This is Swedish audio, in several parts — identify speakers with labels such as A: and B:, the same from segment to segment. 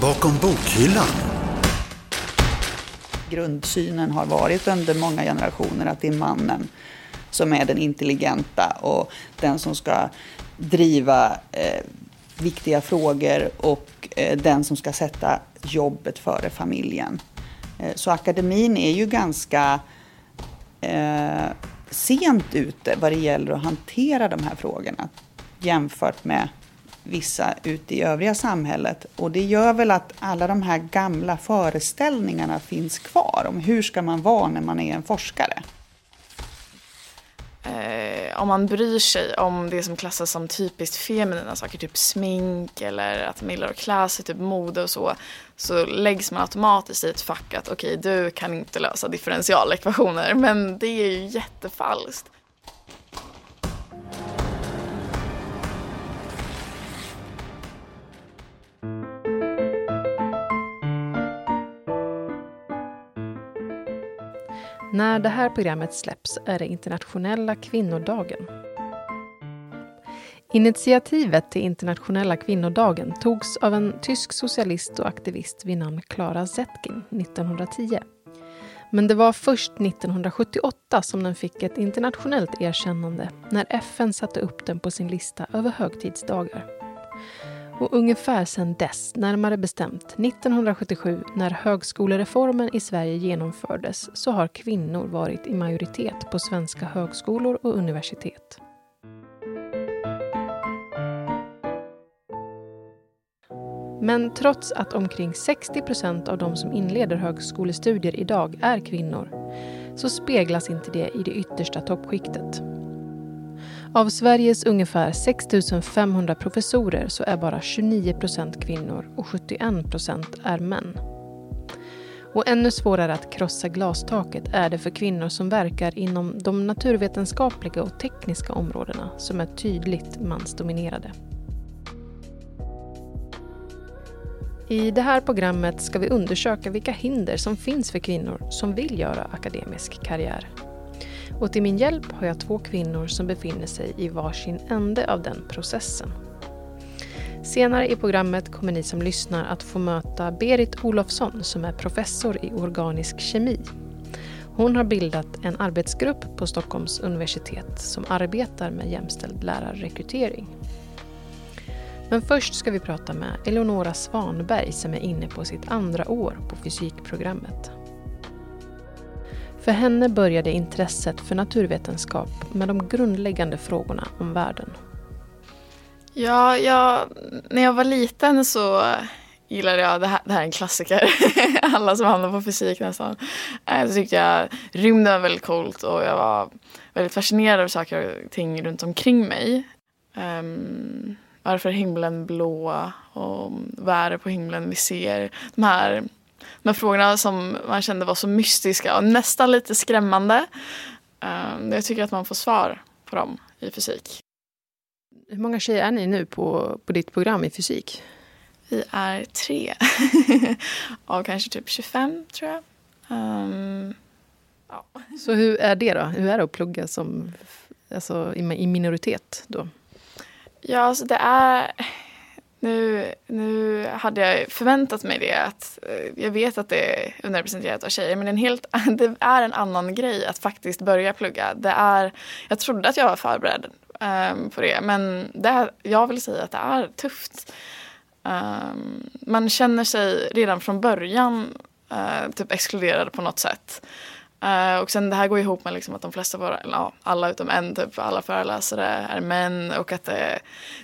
A: Bakom bokhyllan.
B: Grundsynen har varit under många generationer att det är mannen som är den intelligenta och den som ska driva eh, viktiga frågor och eh, den som ska sätta jobbet före familjen. Eh, så akademin är ju ganska eh, sent ute vad det gäller att hantera de här frågorna jämfört med vissa ute i övriga samhället. Och det gör väl att alla de här gamla föreställningarna finns kvar om hur ska man vara när man är en forskare.
C: Eh, om man bryr sig om det som klassas som typiskt feminina saker, typ smink eller att man gillar att klä sig, typ mode och så, så läggs man automatiskt i ett fack att okej, okay, du kan inte lösa differentialekvationer, men det är ju jättefalskt.
D: När det här programmet släpps är det internationella kvinnodagen. Initiativet till internationella kvinnodagen togs av en tysk socialist och aktivist vid namn Clara Zetkin 1910. Men det var först 1978 som den fick ett internationellt erkännande när FN satte upp den på sin lista över högtidsdagar. Och ungefär sedan dess, närmare bestämt 1977 när högskolereformen i Sverige genomfördes så har kvinnor varit i majoritet på svenska högskolor och universitet. Men trots att omkring 60 procent av de som inleder högskolestudier idag är kvinnor så speglas inte det i det yttersta toppskiktet. Av Sveriges ungefär 6 500 professorer så är bara 29 procent kvinnor och 71 procent är män. Och ännu svårare att krossa glastaket är det för kvinnor som verkar inom de naturvetenskapliga och tekniska områdena som är tydligt mansdominerade. I det här programmet ska vi undersöka vilka hinder som finns för kvinnor som vill göra akademisk karriär. Och till min hjälp har jag två kvinnor som befinner sig i varsin ände av den processen. Senare i programmet kommer ni som lyssnar att få möta Berit Olofsson som är professor i organisk kemi. Hon har bildat en arbetsgrupp på Stockholms universitet som arbetar med jämställd lärarrekrytering. Men först ska vi prata med Eleonora Svanberg som är inne på sitt andra år på fysikprogrammet. För henne började intresset för naturvetenskap med de grundläggande frågorna om världen.
C: Ja, jag, när jag var liten så gillade jag, det här, det här är en klassiker, alla som hamnar på fysik nästan. Eh, så tyckte jag rymden var väldigt coolt och jag var väldigt fascinerad av saker och ting runt omkring mig. Um, varför är himlen blå och vad är det på himlen vi ser? De här de frågorna som man kände var så mystiska och nästan lite skrämmande. Ehm, jag tycker att man får svar på dem i fysik.
D: Hur många tjejer är ni nu på, på ditt program i fysik?
C: Vi är tre. Av kanske typ 25 tror jag. Um,
D: ja. Så hur är det då? Hur är det att plugga som, alltså, i, i minoritet då?
C: Ja, alltså det är nu, nu hade jag förväntat mig det. att eh, Jag vet att det är underrepresenterat av tjejer men en helt, det är en annan grej att faktiskt börja plugga. Det är, jag trodde att jag var förberedd um, på det men det, jag vill säga att det är tufft. Um, man känner sig redan från början uh, typ exkluderad på något sätt. Uh, och sen det här går ihop med liksom att de flesta våra, ja, alla utom en, typ alla föreläsare är män och att det,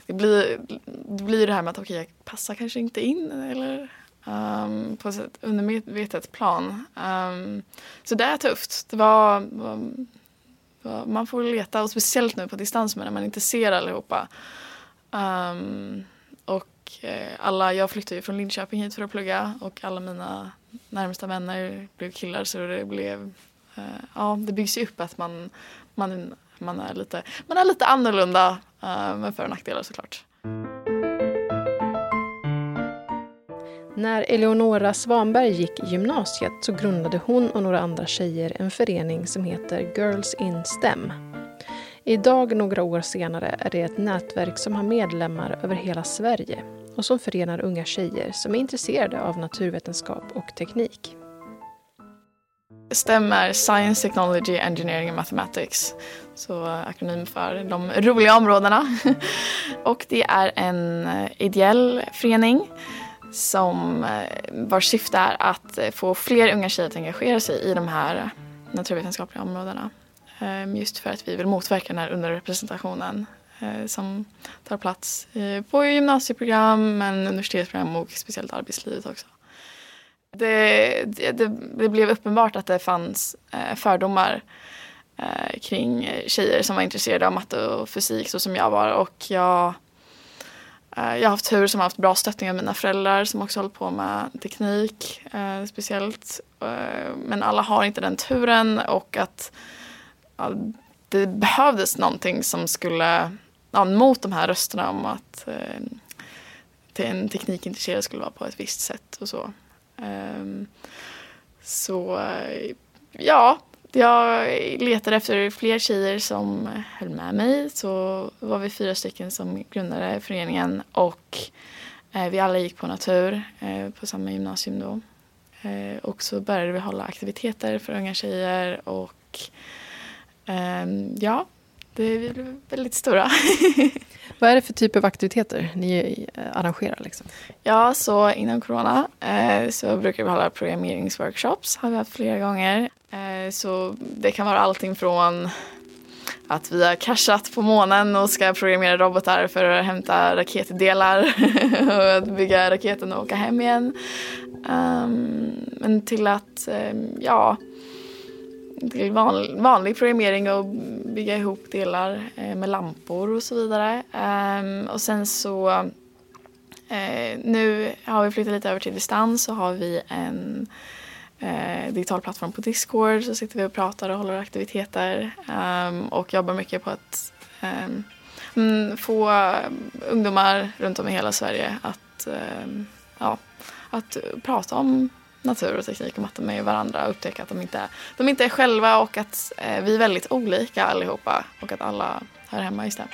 C: det blir, det blir det här med att okej, okay, jag passar kanske inte in eller um, på ett undermedvetet plan. Um, så det är tufft. Det var, var, var, man får leta och speciellt nu på distans när man inte ser allihopa. Um, och eh, alla, jag flyttade ju från Linköping hit för att plugga och alla mina närmsta vänner blev killar så det blev eh, ja, det byggs ju upp att man, man, man, är, lite, man är lite annorlunda eh, med för och nackdelar såklart.
D: När Eleonora Svanberg gick gymnasiet så grundade hon och några andra tjejer en förening som heter Girls in STEM. Idag, några år senare, är det ett nätverk som har medlemmar över hela Sverige och som förenar unga tjejer som är intresserade av naturvetenskap och teknik.
C: STEM är Science, Technology, Engineering and Mathematics. Så akronym för de roliga områdena. och det är en ideell förening som eh, vars syfte är att få fler unga tjejer att engagera sig i de här naturvetenskapliga områdena. Ehm, just för att vi vill motverka den här underrepresentationen Eh, som tar plats eh, på gymnasieprogram, men universitetsprogram och speciellt arbetslivet också. Det, det, det, blev uppenbart att det fanns eh, fördomar kring tjejer som var intresserade av matte och fysik så som jag var. Och jag, jag har haft tur som har haft bra stöttning av mina föräldrar som också hållit på med teknik speciellt. men alla har inte den turen och att det behövdes någonting som skulle, ja, mot de här rösterna om att eh, en teknikintresserad skulle vara på ett visst sätt och så. Um, så eh, ja, jag letade efter fler tjejer som höll med mig. Så var vi fyra stycken som grundade föreningen och eh, vi alla gick på natur eh, på samma gymnasium då. Eh, och så började vi hålla aktiviteter för unga tjejer och ehm, ja, det blev väldigt stora.
D: Vad är det för typ av aktiviteter ni eh, arrangerar? Liksom?
C: Ja, så innan corona eh, så brukar vi hålla programmeringsworkshops. har vi haft flera gånger. Eh, så det kan vara allting från att vi har kraschat på månen och ska programmera robotar för att hämta raketdelar och att bygga raketen och åka hem igen. Um, men till att, um, ja, till van, vanlig programmering och bygga ihop delar eh, med lampor och så vidare. Um, och sen så eh, nu har vi flyttat lite över till distans så har vi en eh, digital plattform på Discord så sitter vi och pratar och håller aktiviteter um, och jobbar mycket på att um, få ungdomar runt om i hela Sverige att, ja, att prata om natur och teknik och matte med varandra och upptäcka att de inte, de inte är själva och att eh, vi är väldigt olika allihopa och att alla hör hemma i STEM.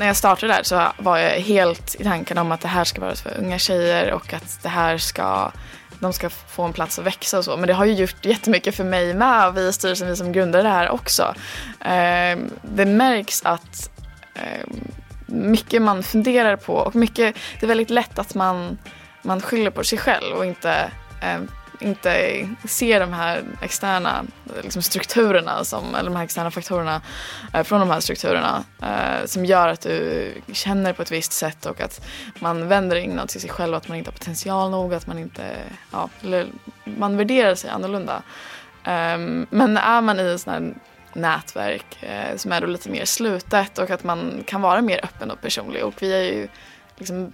C: när jag startade där så var jag helt i tanken om att det här ska vara för unga tjejer och att det här ska de ska få en plats att växa och så. Men det har ju gjort jättemycket för mig med och vi i styrelsen, vi som grundade det här också. Eh, det märks att eh, mycket man funderar på och mycket, det är väldigt lätt att man, man skyller på sig själv och inte eh, inte ser de här externa liksom, strukturerna, som, eller de här externa faktorerna eh, från de här strukturerna eh, som gör att du känner på ett visst sätt och att man vänder inåt till sig själv, att man inte har potential nog, att man inte, ja, eller man värderar sig annorlunda. Ehm, men är man i en sån här nätverk eh, som är då lite mer slutet och att man kan vara mer öppen och personlig och vi är ju liksom,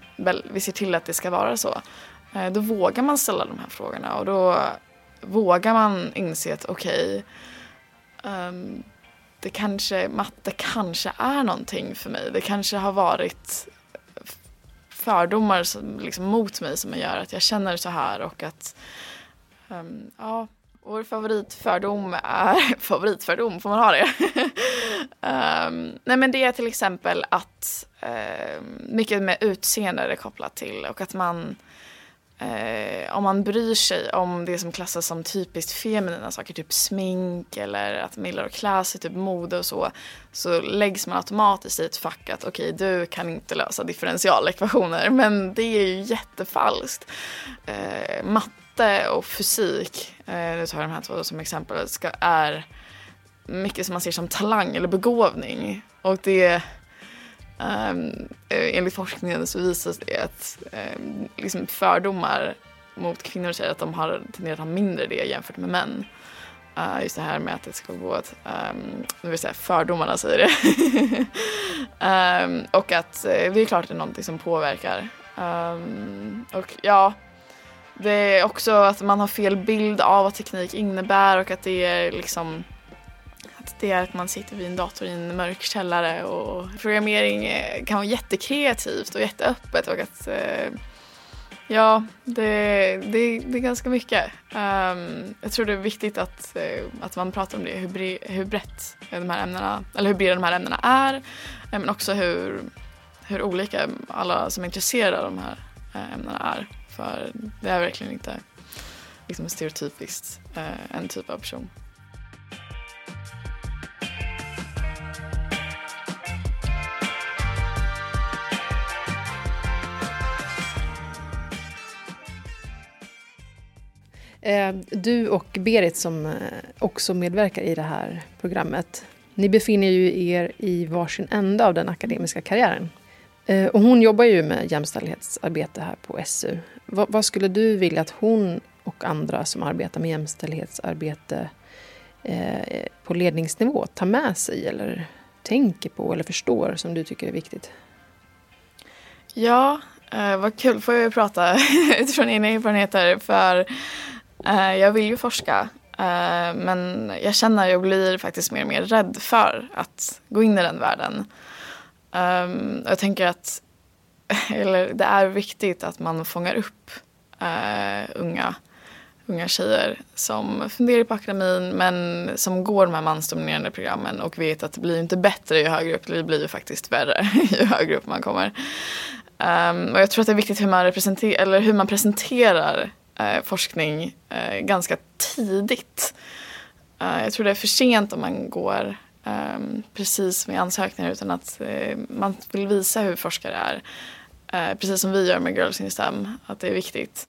C: vi ser till att det ska vara så. Eh, då vågar man ställa de här frågorna och då vågar man inse att okej, okay, um, det kanske, matte kanske är någonting för mig. Det kanske har varit fördomar som, liksom, mot mig som gör att jag känner så här och att um, ja, vår favoritfördom är favoritfördom, får man ha det? um, nej men det är till exempel att uh, mycket med utseende är kopplat till och att man Eh, om man bryr sig om det som klassas som typiskt feminina saker, typ smink eller att man gillar att klä sig, typ mode och så, så läggs man automatiskt i ett fack att okej, okay, du kan inte lösa differentialekvationer, men det är ju jättefalskt. Eh, matte och fysik, eh, nu tar jag de här två som exempel, ska, är mycket som man ser som talang eller begåvning. Och det Um, enligt forskningen så visas det att um, liksom fördomar mot kvinnor säger att de har tenderat att ha mindre det jämfört med män. Uh, just det här med att det ska gå att, um, ehm, nu vill säga fördomarna säger det. um, och att uh, det är klart att det är någonting som påverkar. Um, och ja, det är också att man har fel bild av vad teknik innebär och att det är liksom att det är att man sitter vid en dator i en mörk källare och programmering eh, kan vara jättekreativt och jätteöppet och att eh, Ja, det, det, det är ganska mycket. Um, jag tror det är viktigt att, eh, att man pratar om det, hur, bre, hur brett de här ämnena, eller hur breda de här ämnena är, men också hur, hur olika alla som är intresserade av de här ämnena är. För det är verkligen inte liksom stereotypiskt en typ av person.
D: Eh, du och Berit som eh, också medverkar i det här programmet. Ni befinner ju er i varsin ända av den akademiska karriären. Eh, och hon jobbar ju med jämställdhetsarbete här på SU. Vad, skulle du vilja att hon och andra som arbetar med jämställdhetsarbete på ledningsnivå tar med sig eller tänker på eller förstår som du tycker är viktigt?
C: Ja, eh, vad kul får jag prata utifrån egna erfarenheter. För Eh, jag vill ju forska eh, men jag känner att jag blir faktiskt mer och mer rädd för att gå in i den världen. Ehm, jag tänker att eller, det är viktigt att man fångar upp eh, unga, unga tjejer som funderar på akademin men som går de här mansdominerande programmen och vet att det blir inte bättre ju högre upp, det blir ju faktiskt värre ju högre upp man kommer. Ehm, och jag tror att det är viktigt hur man, eller hur man presenterar eh, forskning eh, ganska tidigt. Eh, jag tror det är för sent om man går ehm, precis med ansökningar utan att eh, man vill visa hur forskare är. Eh, precis som vi gör med Girls in STEM, att det är viktigt.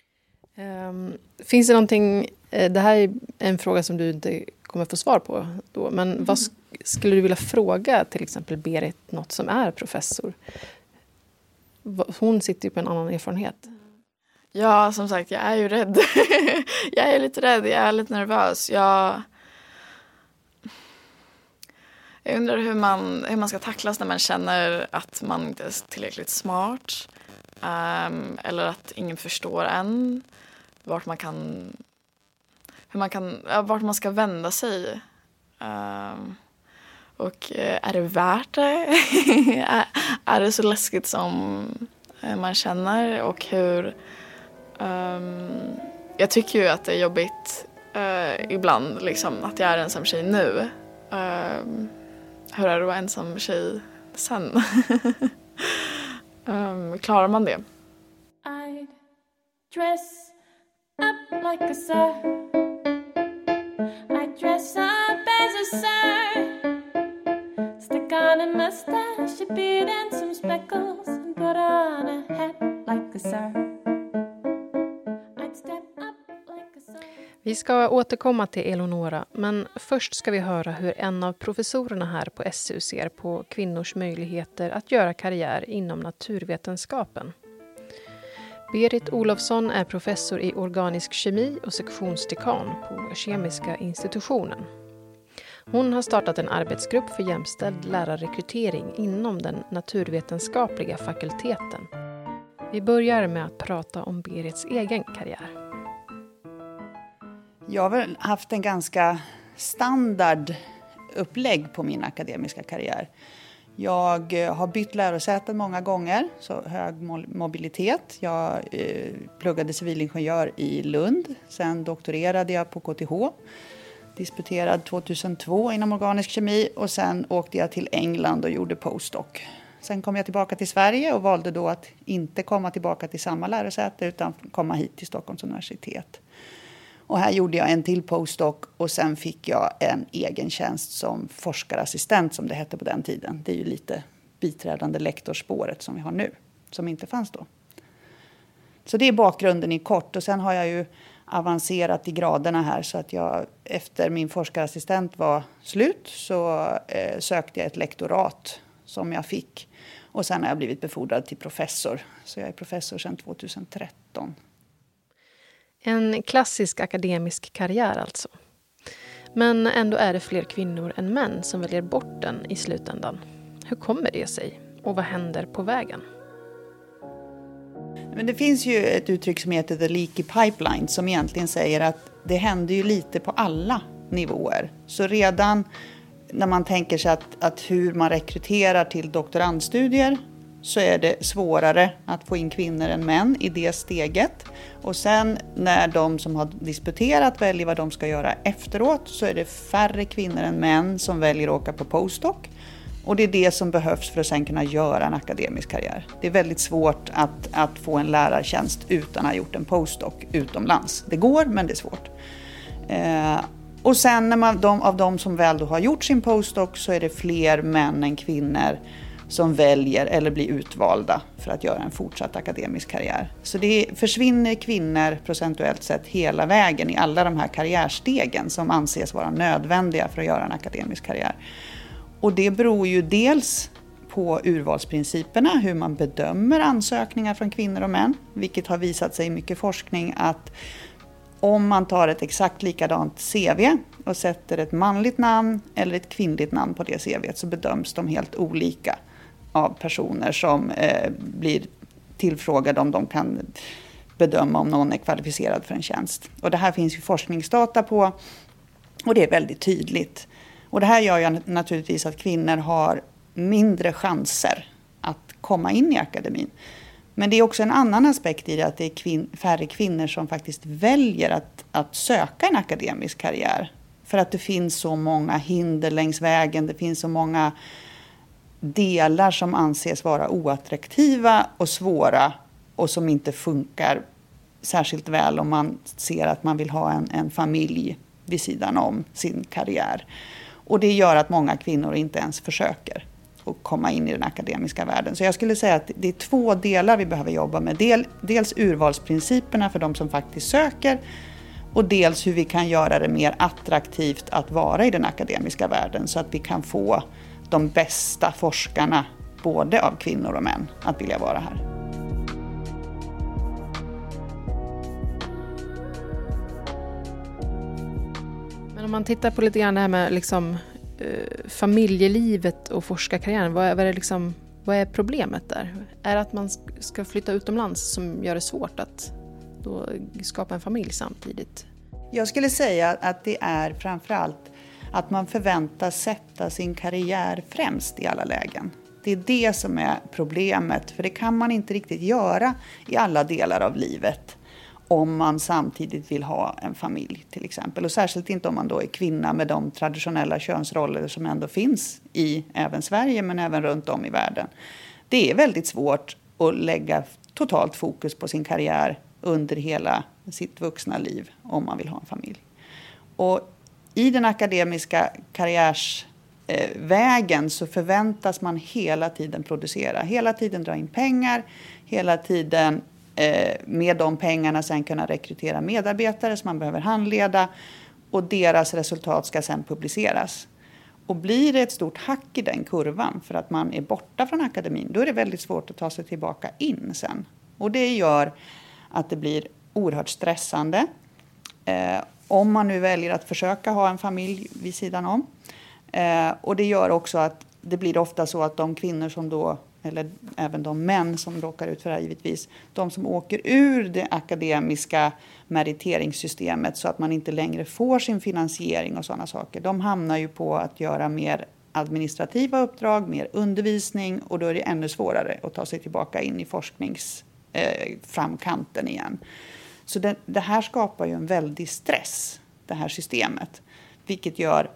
D: Um, finns det någonting, eh, det här är en fråga som du inte kommer få svar på då, men mm. vad skulle du vilja fråga till exempel Berit, något som är professor? Hon sitter ju på en annan erfarenhet.
C: Ja, som sagt, jag är ju rädd. jag är lite rädd, jag är lite nervös. Jag, jag undrar hur man, hur man ska tacklas när man känner att man inte är tillräckligt smart. Um, eller att ingen förstår en. Vart man kan, hur man kan, vart man ska vända sig. Um, och eh, är det värt det? är, är det så läskigt som eh, man känner? Och hur Um, jag tycker ju att det är jobbigt uh, ibland, liksom, att jag är ensam tjej nu. Um, hur är det att vara ensam tjej sen? um, klarar man det? I'd dress up like a sir I'd dress up as a sir Stick on a mustache, a beard and some speckles Vi ska återkomma till Eleonora, men först ska vi höra hur en av professorerna här på SU ser på kvinnors möjligheter att göra karriär inom naturvetenskapen. Berit Olofsson är professor i organisk kemi och sektionsdekan på Kemiska institutionen. Hon har startat en arbetsgrupp för jämställd lärarrekrytering inom den naturvetenskapliga fakulteten. Vi börjar med att prata om Berits egen karriär.
B: Jag har väl haft en ganska standard upplägg på min akademiska karriär. Jag eh, har bytt lärosäten många gånger, så hög mobilitet. Jag eh, pluggade civilingenjör i Lund, sen doktorerade jag på KTH. Disputerad 2002 inom organisk kemi och sen åkte jag till England och gjorde postdoc. Sen kom jag tillbaka till Sverige och valde då att inte komma tillbaka till samma lärosäte utan komma hit till Stockholms universitet. Och här gjorde jag en till postdoc och sen fick jag en egen tjänst som forskarassistent som det hette på den tiden. Det är ju lite biträdande lektorsspåret som vi har nu, som inte fanns då. Så det är bakgrunden i kort och sen har jag ju avancerat i graderna här så att jag efter min forskarassistent var slut så eh, sökte jag ett lektorat som jag fick och sen har jag blivit befordrad till professor. Så jag är professor sedan 2013
D: en klassisk akademisk karriär alltså. Men ändå är det fler kvinnor än män som väljer bort den i slutändan. Hur kommer det sig? Och vad händer på vägen?
B: Men det finns ju ett uttryck som heter the leaky pipeline som egentligen säger att det händer ju lite på alla nivåer. Så redan när man tänker sig att, att hur man rekryterar till doktorandstudier så är det svårare att få in kvinnor än män i det steget. Och sen när de som har disputerat väljer vad de ska göra efteråt så är det färre kvinnor än män som väljer att åka på postdoc. Och det är det som behövs för att sen kunna göra en akademisk karriär. Det är väldigt svårt att, att få en lärartjänst utan att ha gjort en postdoc utomlands. Det går, men det är svårt. Eh, och sen när man, de, av de som väl då har gjort sin postdoc så är det fler män än kvinnor som väljer eller blir utvalda för att göra en fortsatt akademisk karriär. Så det försvinner kvinnor procentuellt sett hela vägen i alla de här karriärstegen som anses vara nödvändiga för att göra en akademisk karriär. Och det beror ju dels på urvalsprinciperna, hur man bedömer ansökningar från kvinnor och män, vilket har visat sig i mycket forskning att om man tar ett exakt likadant CV och sätter ett manligt namn eller ett kvinnligt namn på det CV så bedöms de helt olika av personer som eh, blir tillfrågade om de kan bedöma om någon är kvalificerad för en tjänst. Och det här finns ju forskningsdata på och det är väldigt tydligt. Och det här gör ju naturligtvis att kvinnor har mindre chanser att komma in i akademin. Men det är också en annan aspekt i det att det är kvin färre kvinnor som faktiskt väljer att, att söka en akademisk karriär. För att det finns så många hinder längs vägen, det finns så många delar som anses vara oattraktiva och svåra och som inte funkar särskilt väl om man ser att man vill ha en, en familj vid sidan om sin karriär. Och det gör att många kvinnor inte ens försöker att komma in i den akademiska världen. Så jag skulle säga att det är två delar vi behöver jobba med. Del, dels urvalsprinciperna för de som faktiskt söker och dels hur vi kan göra det mer attraktivt att vara i den akademiska världen så att vi kan få de bästa forskarna, både av kvinnor och män, att vilja vara här.
D: Men om man tittar på lite grann det här med liksom, eh, familjelivet och forskarkarriären, vad är, vad, är liksom, vad är problemet där? Är det att man ska flytta utomlands som gör det svårt att då skapa en familj samtidigt?
B: Jag skulle säga att det är framförallt att man förväntas sätta sin karriär främst i alla lägen. Det är det som är problemet, för det kan man inte riktigt göra i alla delar av livet om man samtidigt vill ha en familj till exempel. Och särskilt inte om man då är kvinna med de traditionella könsroller som ändå finns i även Sverige men även runt om i världen. Det är väldigt svårt att lägga totalt fokus på sin karriär under hela sitt vuxna liv om man vill ha en familj. Och i den akademiska karriärsvägen så förväntas man hela tiden producera, hela tiden dra in pengar, hela tiden eh, med de pengarna sen kunna rekrytera medarbetare som man behöver handleda och deras resultat ska sen publiceras. Och blir det ett stort hack i den kurvan för att man är borta från akademin, då är det väldigt svårt att ta sig tillbaka in sen. Och det gör att det blir oerhört stressande. Eh, om man nu väljer att försöka ha en familj vid sidan om. Eh, och det gör också att det blir ofta så att de kvinnor som då, eller även de män som råkar ut för det här givetvis, de som åker ur det akademiska meriteringssystemet så att man inte längre får sin finansiering och sådana saker, de hamnar ju på att göra mer administrativa uppdrag, mer undervisning och då är det ännu svårare att ta sig tillbaka in i forskningsframkanten eh, igen. Så det, det, här skapar ju en väldig stress, det här systemet. Vilket gör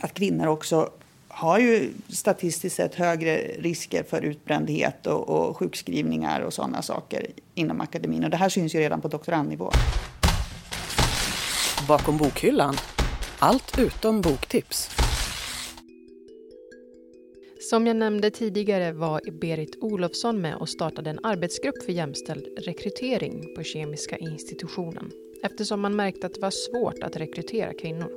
B: att kvinnor också har ju statistiskt sett högre risker för utbrändhet och, och sjukskrivningar och sådana saker inom akademin. Och det här syns ju redan på doktorandnivå.
A: Bakom bokhyllan. Allt utom boktips.
D: Som jag nämnde tidigare var Berit Olofsson med och startade en arbetsgrupp för jämställd rekrytering på Kemiska institutionen eftersom man märkte att det var svårt att rekrytera kvinnor.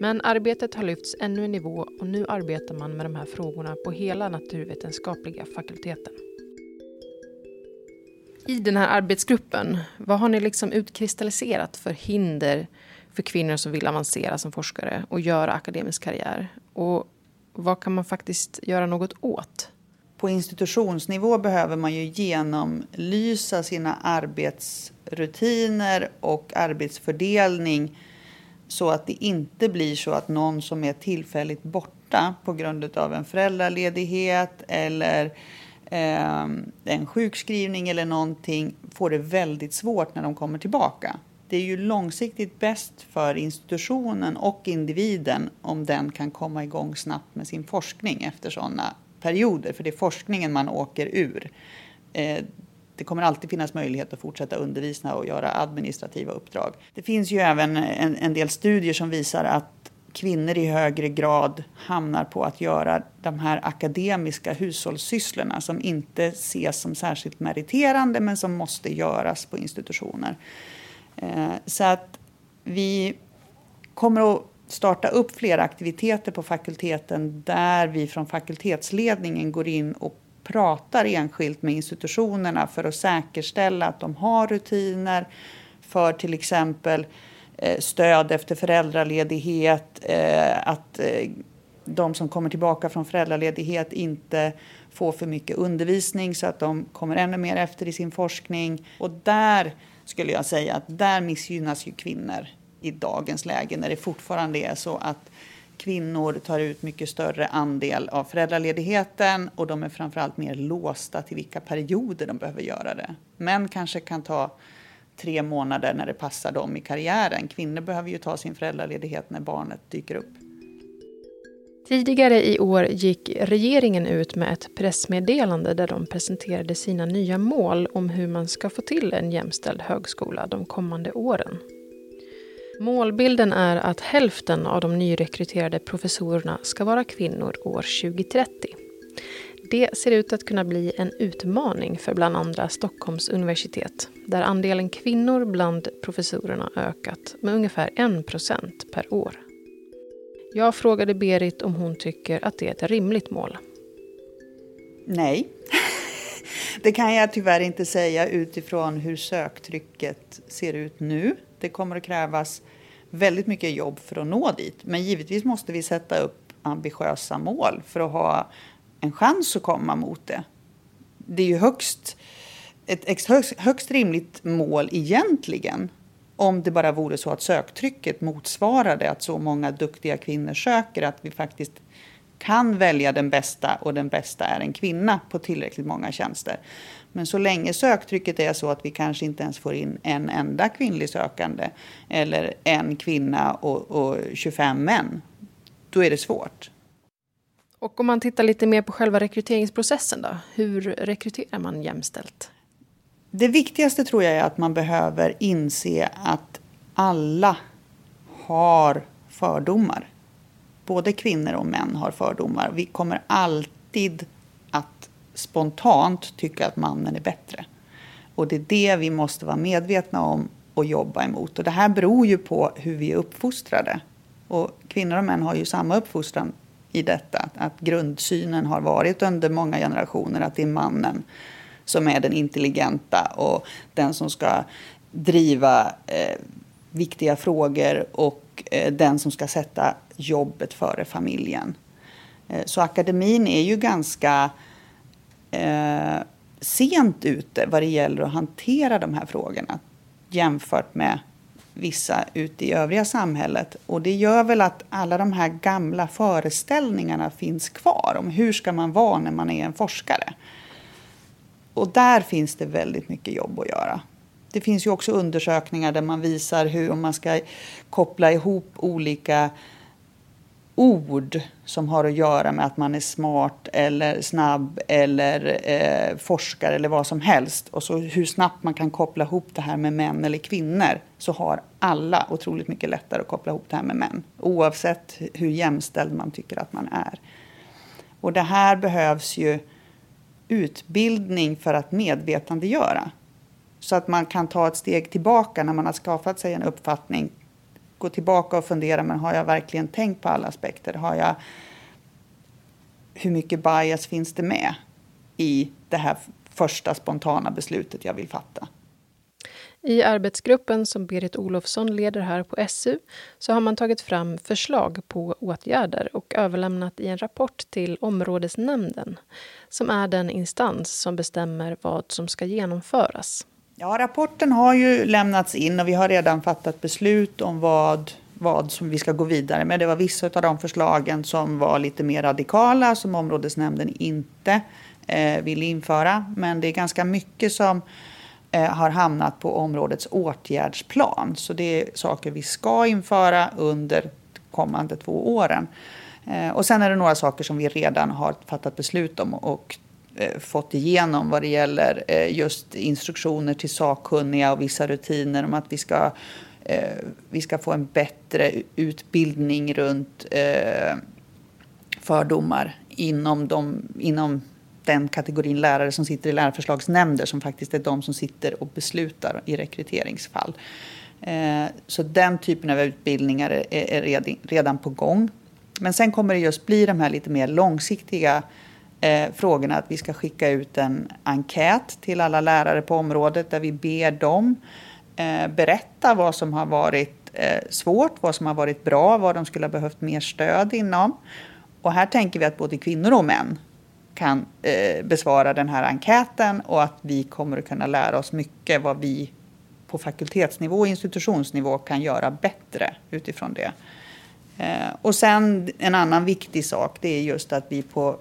D: Men arbetet har lyfts ännu en nivå och nu arbetar man med de här frågorna på hela naturvetenskapliga fakulteten. I den här arbetsgruppen, vad har ni liksom utkristalliserat för hinder för kvinnor som vill avancera som forskare och göra akademisk karriär? Och vad kan man faktiskt göra något åt?
B: På institutionsnivå behöver man ju genomlysa sina arbetsrutiner och arbetsfördelning så att det inte blir så att någon som är tillfälligt borta på grund av en föräldraledighet eller eh, en sjukskrivning eller någonting får det väldigt svårt när de kommer tillbaka. Det är ju långsiktigt bäst för institutionen och individen om den kan komma igång snabbt med sin forskning efter sådana perioder, för det är forskningen man åker ur. Eh, det kommer alltid finnas möjlighet att fortsätta undervisa och göra administrativa uppdrag. Det finns ju även en, en del studier som visar att kvinnor i högre grad hamnar på att göra de här akademiska hushållssysslorna som inte ses som särskilt meriterande men som måste göras på institutioner. Eh, så att vi kommer att starta upp flera aktiviteter på fakulteten där vi från fakultetsledningen går in och pratar enskilt med institutionerna för att säkerställa att de har rutiner för till exempel eh, stöd efter föräldraledighet, eh, att de som kommer tillbaka från föräldraledighet inte får för mycket undervisning så att de kommer ännu mer efter i sin forskning. Och där skulle jag säga att där missgynnas ju kvinnor i dagens läge när det fortfarande är så att kvinnor tar ut mycket större andel av föräldraledigheten och de är framförallt mer låsta till vilka perioder de behöver göra det. Män kanske kan ta tre månader när det passar dem i karriären. Kvinnor behöver ju ta sin föräldraledighet när barnet dyker upp.
D: Tidigare i år gick regeringen ut med ett pressmeddelande där de presenterade sina nya mål om hur man ska få till en jämställd högskola de kommande åren. Målbilden är att hälften av de nyrekryterade professorerna ska vara kvinnor år 2030. Det ser ut att kunna bli en utmaning för bland andra Stockholms universitet där andelen kvinnor bland professorerna ökat med ungefär 1 procent per år. Jag frågade Berit om hon tycker att det är ett rimligt mål.
B: Nej, det kan jag tyvärr inte säga utifrån hur söktrycket ser ut nu. Det kommer att krävas väldigt mycket jobb för att nå dit. Men givetvis måste vi sätta upp ambitiösa mål för att ha en chans att komma mot det. Det är ju högst, ett högst, högst rimligt mål egentligen om det bara vore så att söktrycket motsvarade att så många duktiga kvinnor söker att vi faktiskt kan välja den bästa och den bästa är en kvinna på tillräckligt många tjänster. Men så länge söktrycket är så att vi kanske inte ens får in en enda kvinnlig sökande eller en kvinna och, och 25 män, då är det svårt.
D: Och om man tittar lite mer på själva rekryteringsprocessen då? Hur rekryterar man jämställt?
B: Det viktigaste tror jag är att man behöver inse att alla har fördomar. Både kvinnor och män har fördomar. Vi kommer alltid att spontant tycka att mannen är bättre. Och det är det vi måste vara medvetna om och jobba emot. Och det här beror ju på hur vi är uppfostrade. Och kvinnor och män har ju samma uppfostran i detta. Att grundsynen har varit under många generationer att det är mannen som är den intelligenta och den som ska driva eh, viktiga frågor och eh, den som ska sätta jobbet före familjen. Eh, så akademin är ju ganska eh, sent ute vad det gäller att hantera de här frågorna jämfört med vissa ute i övriga samhället. Och det gör väl att alla de här gamla föreställningarna finns kvar om hur ska man vara när man är en forskare. Och där finns det väldigt mycket jobb att göra. Det finns ju också undersökningar där man visar hur man ska koppla ihop olika ord som har att göra med att man är smart eller snabb eller eh, forskare eller vad som helst. Och så hur snabbt man kan koppla ihop det här med män eller kvinnor. Så har alla otroligt mycket lättare att koppla ihop det här med män. Oavsett hur jämställd man tycker att man är. Och det här behövs ju utbildning för att medvetandegöra. Så att man kan ta ett steg tillbaka när man har skaffat sig en uppfattning. Gå tillbaka och fundera, men har jag verkligen tänkt på alla aspekter? Har jag, hur mycket bias finns det med i det här första spontana beslutet jag vill fatta?
D: I arbetsgruppen som Berit Olofsson leder här på SU så har man tagit fram förslag på åtgärder och överlämnat i en rapport till områdesnämnden som är den instans som bestämmer vad som ska genomföras.
B: Ja, rapporten har ju lämnats in och vi har redan fattat beslut om vad, vad som vi ska gå vidare med. Det var vissa av de förslagen som var lite mer radikala som områdesnämnden inte eh, ville införa. Men det är ganska mycket som Eh, har hamnat på områdets åtgärdsplan. Så det är saker vi ska införa under de kommande två åren. Eh, och sen är det några saker som vi redan har fattat beslut om och eh, fått igenom vad det gäller just instruktioner till sakkunniga och vissa rutiner om att vi ska, vi ska få en bättre utbildning runt fördomar inom, de, inom den kategorin lärare som sitter i lärarförslagsnämnder som faktiskt är de som sitter och beslutar i rekryteringsfall. Eh, så den typen av utbildningar är redan på gång. Men sen kommer det just bli de här lite mer långsiktiga eh, frågorna. Att vi ska skicka ut en enkät till alla lärare på området där vi ber dem eh, berätta vad som har varit svårt, vad som har varit bra, vad de skulle ha behövt mer stöd inom. Och här tänker vi att både kvinnor och män kan eh, besvara den här enkäten och att vi kommer att kunna lära oss mycket vad vi på fakultetsnivå och institutionsnivå kan göra bättre utifrån det. Eh, och sen en annan viktig sak, det är just att vi på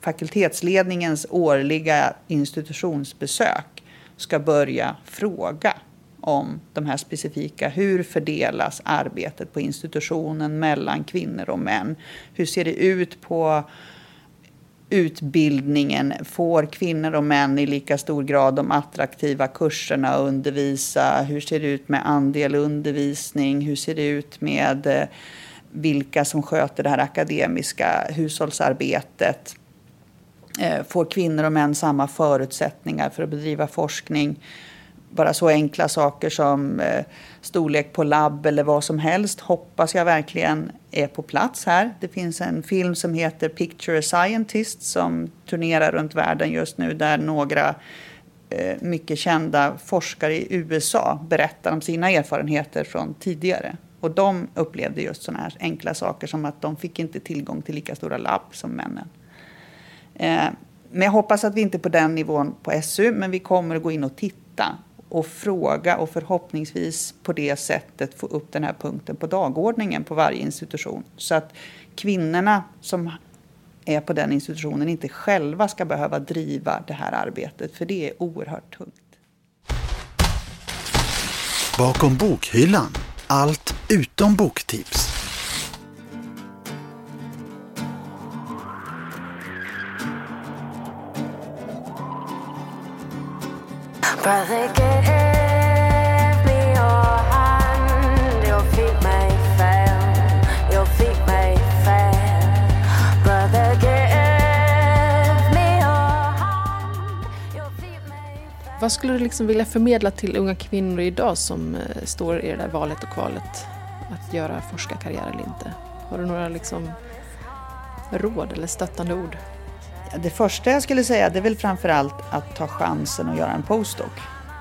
B: fakultetsledningens årliga institutionsbesök ska börja fråga om de här specifika. Hur fördelas arbetet på institutionen mellan kvinnor och män? Hur ser det ut på utbildningen? Får kvinnor och män i lika stor grad de attraktiva kurserna att undervisa? Hur ser det ut med andel undervisning? Hur ser det ut med eh, vilka som sköter det här akademiska hushållsarbetet? Eh, får kvinnor och män samma förutsättningar för att bedriva forskning? Bara så enkla saker som eh, storlek på labb eller vad som helst hoppas jag verkligen är på plats här. Det finns en film som heter Picture a Scientist som turnerar runt världen just nu där några eh, mycket kända forskare i USA berättar om sina erfarenheter från tidigare. Och de upplevde just sådana här enkla saker som att de fick inte tillgång till lika stora labb som männen. Eh, men jag hoppas att vi inte är på den nivån på SU, men vi kommer att gå in och titta och fråga och förhoppningsvis på det sättet få upp den här punkten på dagordningen på varje institution. Så att kvinnorna som är på den institutionen inte själva ska behöva driva det här arbetet, för det är oerhört tungt.
E: Bakom bokhyllan, allt utom boktips.
D: Vad skulle du liksom vilja förmedla till unga kvinnor idag som eh, står i det där valet och kvalet att göra forskarkarriär eller inte? Har du några liksom råd eller stöttande ord?
B: Det första jag skulle säga det är väl framförallt att ta chansen att göra en postdoc.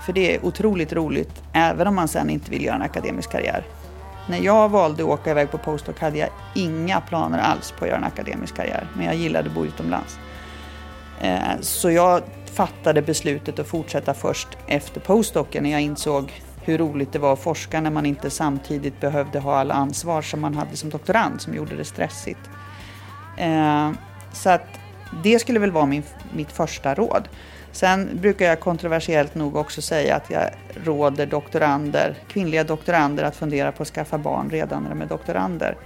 B: För det är otroligt roligt även om man sen inte vill göra en akademisk karriär. När jag valde att åka iväg på postdoc hade jag inga planer alls på att göra en akademisk karriär. Men jag gillade att bo utomlands. Eh, så jag fattade beslutet att fortsätta först efter postdocen när jag insåg hur roligt det var att forska när man inte samtidigt behövde ha alla ansvar som man hade som doktorand som gjorde det stressigt. Eh, så att det skulle väl vara min, mitt första råd. Sen brukar jag kontroversiellt nog också säga att jag råder doktorander, kvinnliga doktorander att fundera på att skaffa barn redan när de är doktorander.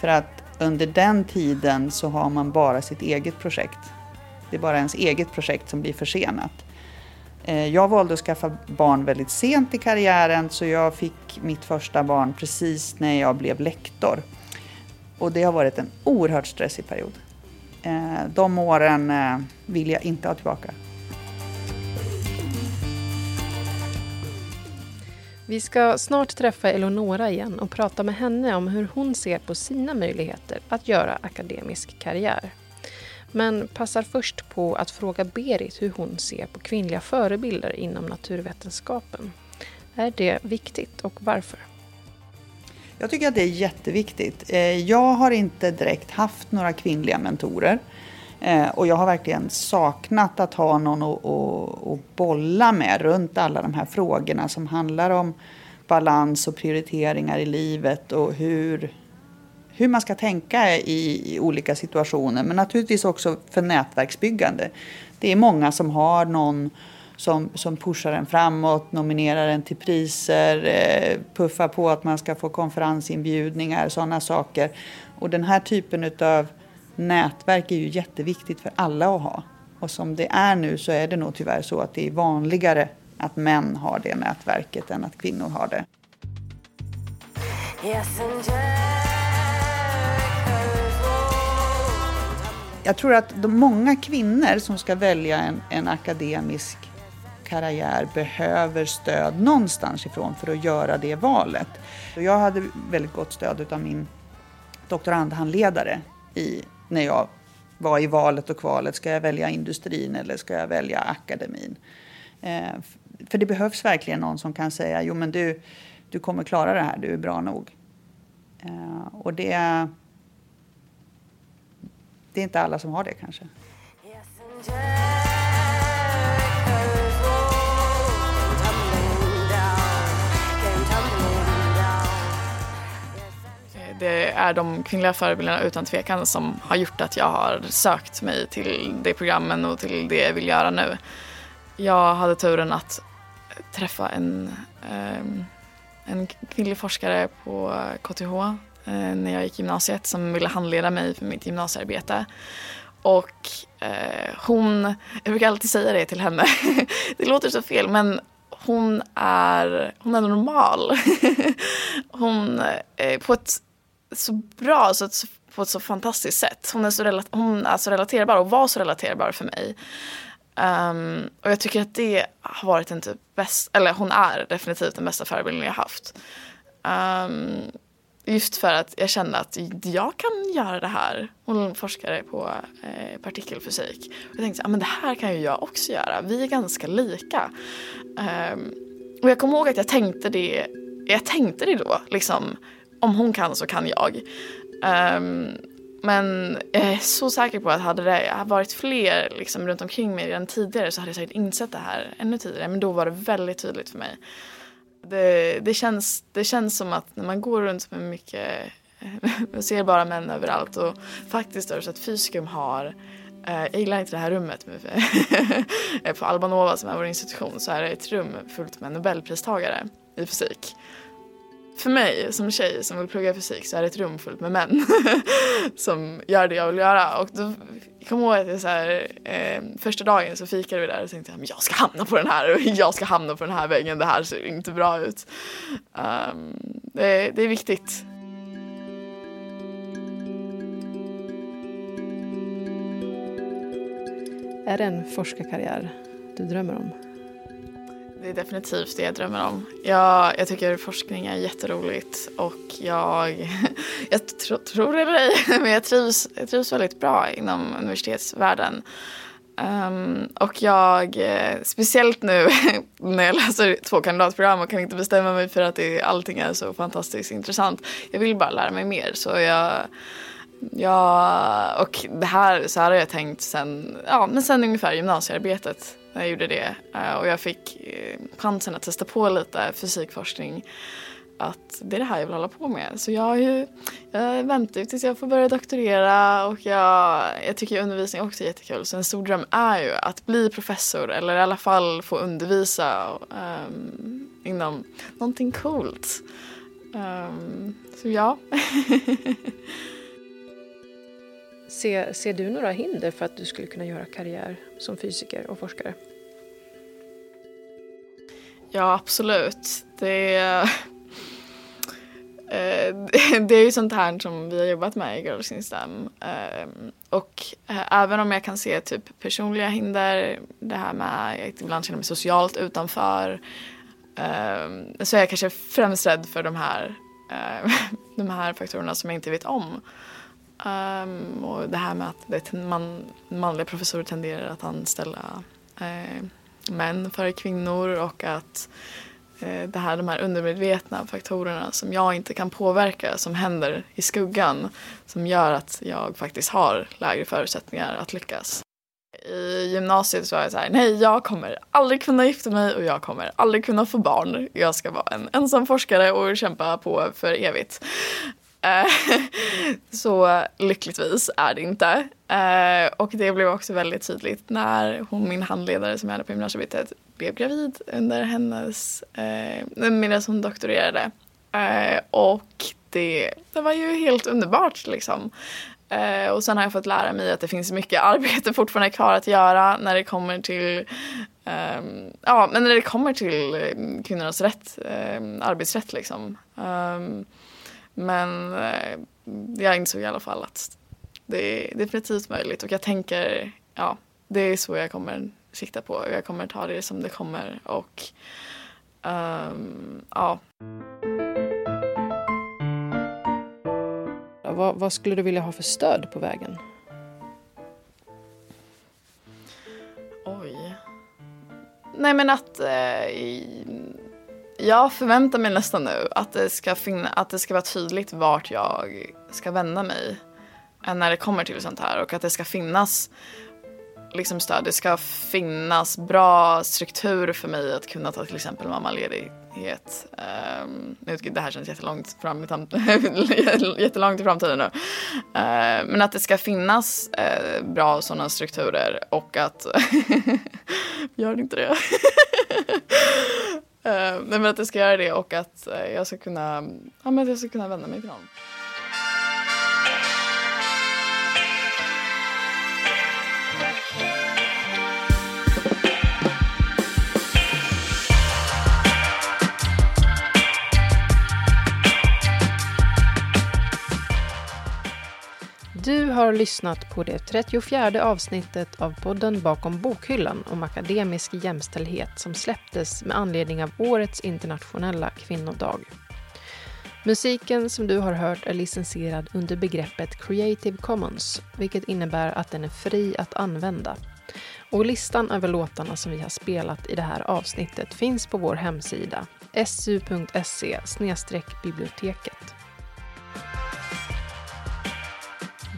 B: För att under den tiden så har man bara sitt eget projekt det är bara ens eget projekt som blir försenat. Eh, jag valde att skaffa barn väldigt sent i karriären så jag fick mitt första barn precis när jag blev lektor. Och det har varit en oerhört stressig period. Eh, de åren eh, vill jag inte ha tillbaka.
D: Vi ska snart träffa Eleonora igen och prata med henne om hur hon ser på sina möjligheter att göra akademisk karriär. Men passar först på att fråga Berit hur hon ser på kvinnliga förebilder inom naturvetenskapen. Är det viktigt och varför?
B: Jag tycker att det är jätteviktigt. Eh, jag har inte direkt haft några kvinnliga mentorer. Eh, och jag har verkligen saknat att ha någon att, att, att bolla med runt alla de här frågorna som handlar om balans och prioriteringar i livet och hur, hur man ska tänka i, i olika situationer. Men naturligtvis också för nätverksbyggande. Det är många som har någon som, som pushar en framåt, nominerar en till priser, eh, puffar på att man ska få konferensinbjudningar, sådana saker. Och den här typen av nätverk är ju jätteviktigt för alla att ha. Och som det är nu så är det nog tyvärr så att det är vanligare att män har det nätverket än att kvinnor har det. Jag tror att de många kvinnor som ska välja en, en akademisk karriär behöver stöd någonstans ifrån för att göra det valet. Jag hade väldigt gott stöd av min doktorandhandledare i, när jag var i valet och kvalet. Ska jag välja industrin eller ska jag välja akademin? Eh, för det behövs verkligen någon som kan säga jo men du, du kommer klara det här, du är bra nog. Eh, och det, det är inte alla som har det kanske.
C: Det är de kvinnliga förebilderna utan tvekan som har gjort att jag har sökt mig till det programmen och till det jag vill göra nu. Jag hade turen att träffa en, ehm, en kvinnlig forskare på KTH eh, när jag gick gymnasiet som ville handleda mig för mitt gymnasiearbete. Och eh, hon, jag brukar alltid säga det till henne, det låter så fel men hon är, hon är normal. hon, eh, på ett så bra så att, på ett så fantastiskt sätt. Hon är så, hon är så relaterbar och var så relaterbar för mig. Um, och jag tycker att det har varit den typ bäst, eller hon är definitivt den bästa förebilden jag haft. Um, just för att jag kände att jag kan göra det här. Hon forskade på eh, partikelfysik. Och jag tänkte att ah, det här kan ju jag också göra. Vi är ganska lika. Um, och jag kommer ihåg att jag tänkte det, jag tänkte det då, liksom om hon kan så kan jag. Um, men jag är så säker på att hade det varit fler liksom, runt omkring mig redan tidigare så hade jag säkert insett det här ännu tidigare. Men då var det väldigt tydligt för mig. Det, det, känns, det känns som att när man går runt med mycket, man ser bara män överallt och faktiskt är det så att Fyskum har eh, jag gillar inte det här rummet på Albanova som är vår institution så är det ett rum fullt med nobelpristagare i fysik för mig som tjej som vill plugga fysik så är det ett rum fullt med män som gör det jag vill göra. Och då, jag kommer ihåg att jag så här, eh, första dagen så fikade vi där och tänkte att jag ska hamna på den här och jag ska hamna på den här väggen, det här ser inte bra ut. Um, det, det är viktigt.
D: Är det en forskarkarriär du drömmer om?
C: Det är definitivt det jag drömmer om. Jag, jag tycker forskning är jätteroligt och jag, jag tro, tror det eller ej, men jag trivs, jag trivs väldigt bra inom universitetsvärlden. Um, och jag, eh, speciellt nu när jag läser två kandidatprogram och kan inte bestämma mig för att det, allting är så fantastiskt intressant. Jag vill bara lära mig mer så jag Ja, och det här, så här har jag tänkt sen, ja, men sen ungefär gymnasiearbetet jag gjorde det. Eh, och jag fick eh, chansen att testa på lite fysikforskning. Att det är det här jag vill hålla på med. Så jag, har ju, jag väntar ju tills jag får börja doktorera och jag, jag tycker undervisning också är jättekul. Så en stor dröm är ju att bli professor eller i alla fall få undervisa um, inom någonting coolt. Um, så ja.
D: Ser, ser du några hinder för att du skulle kunna göra karriär som fysiker och forskare?
C: Ja, absolut. Det är, eh, det är ju sånt här som vi har jobbat med i Girls in STEM. Eh, och eh, även om jag kan se typ personliga hinder, det här med att ibland känner mig socialt utanför, så är jag kanske främst rädd för de här, de här faktorerna som jag inte vet om. Um, och det här med att det man, manliga professorer tenderar att anställa eh, män före kvinnor och att eh, det här, de här undermedvetna faktorerna som jag inte kan påverka som händer i skuggan som gör att jag faktiskt har lägre förutsättningar att lyckas. i gymnasiet så var jag så här, nej jag kommer aldrig kunna gifta mig och jag kommer aldrig kunna få barn. Jag ska vara en ensam forskare och kämpa på för evigt. Eh, så lyckligtvis är det inte. Eh, och det blev också väldigt tydligt när hon, min handledare som jag hade på gymnasiearbetet blev gravid under hennes, eh, medan hon doktorerade. Och det, det var ju helt underbart liksom. Och sen har jag fått lära mig att det finns mycket arbete fortfarande kvar att göra när det kommer till um, ja, men när det kommer till kvinnornas rätt, um, arbetsrätt liksom. Um, men eh, jag insåg i alla fall att det är definitivt möjligt och jag tänker, ja, det är så jag kommer sikta på. Jag kommer ta det som det kommer och um, ja.
D: Vad, vad, skulle du vilja ha för stöd på vägen?
C: Oj. Nej men att eh, jag förväntar mig nästan nu att det, ska finna, att det ska vara tydligt vart jag ska vända mig när det kommer till sånt här och att det ska finnas liksom stöd. Det ska finnas bra struktur för mig att kunna ta till exempel mammaledighet. Ehm, um, det här känns jättelångt, fram i jättelångt i framtiden nu. Uh, men att det ska finnas uh, bra sådana strukturer och att... Gör inte det? Nej men att jag ska göra det och att eh, jag ska kunna, ja, men jag ska kunna vända mig till någon.
D: Har lyssnat på det 34 avsnittet av podden Bakom bokhyllan om akademisk jämställdhet som släpptes med anledning av årets internationella kvinnodag. Musiken som du har hört är licensierad under begreppet Creative Commons, vilket innebär att den är fri att använda. Och listan över låtarna som vi har spelat i det här avsnittet finns på vår hemsida su.se biblioteket.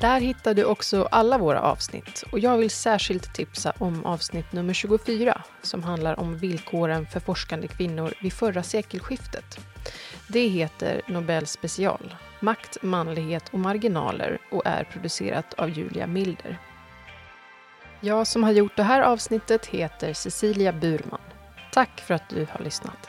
D: Där hittar du också alla våra avsnitt och jag vill särskilt tipsa om avsnitt nummer 24 som handlar om villkoren för forskande kvinnor vid förra sekelskiftet. Det heter Nobel special, Makt, manlighet och marginaler och är producerat av Julia Milder. Jag som har gjort det här avsnittet heter Cecilia Burman. Tack för att du har lyssnat.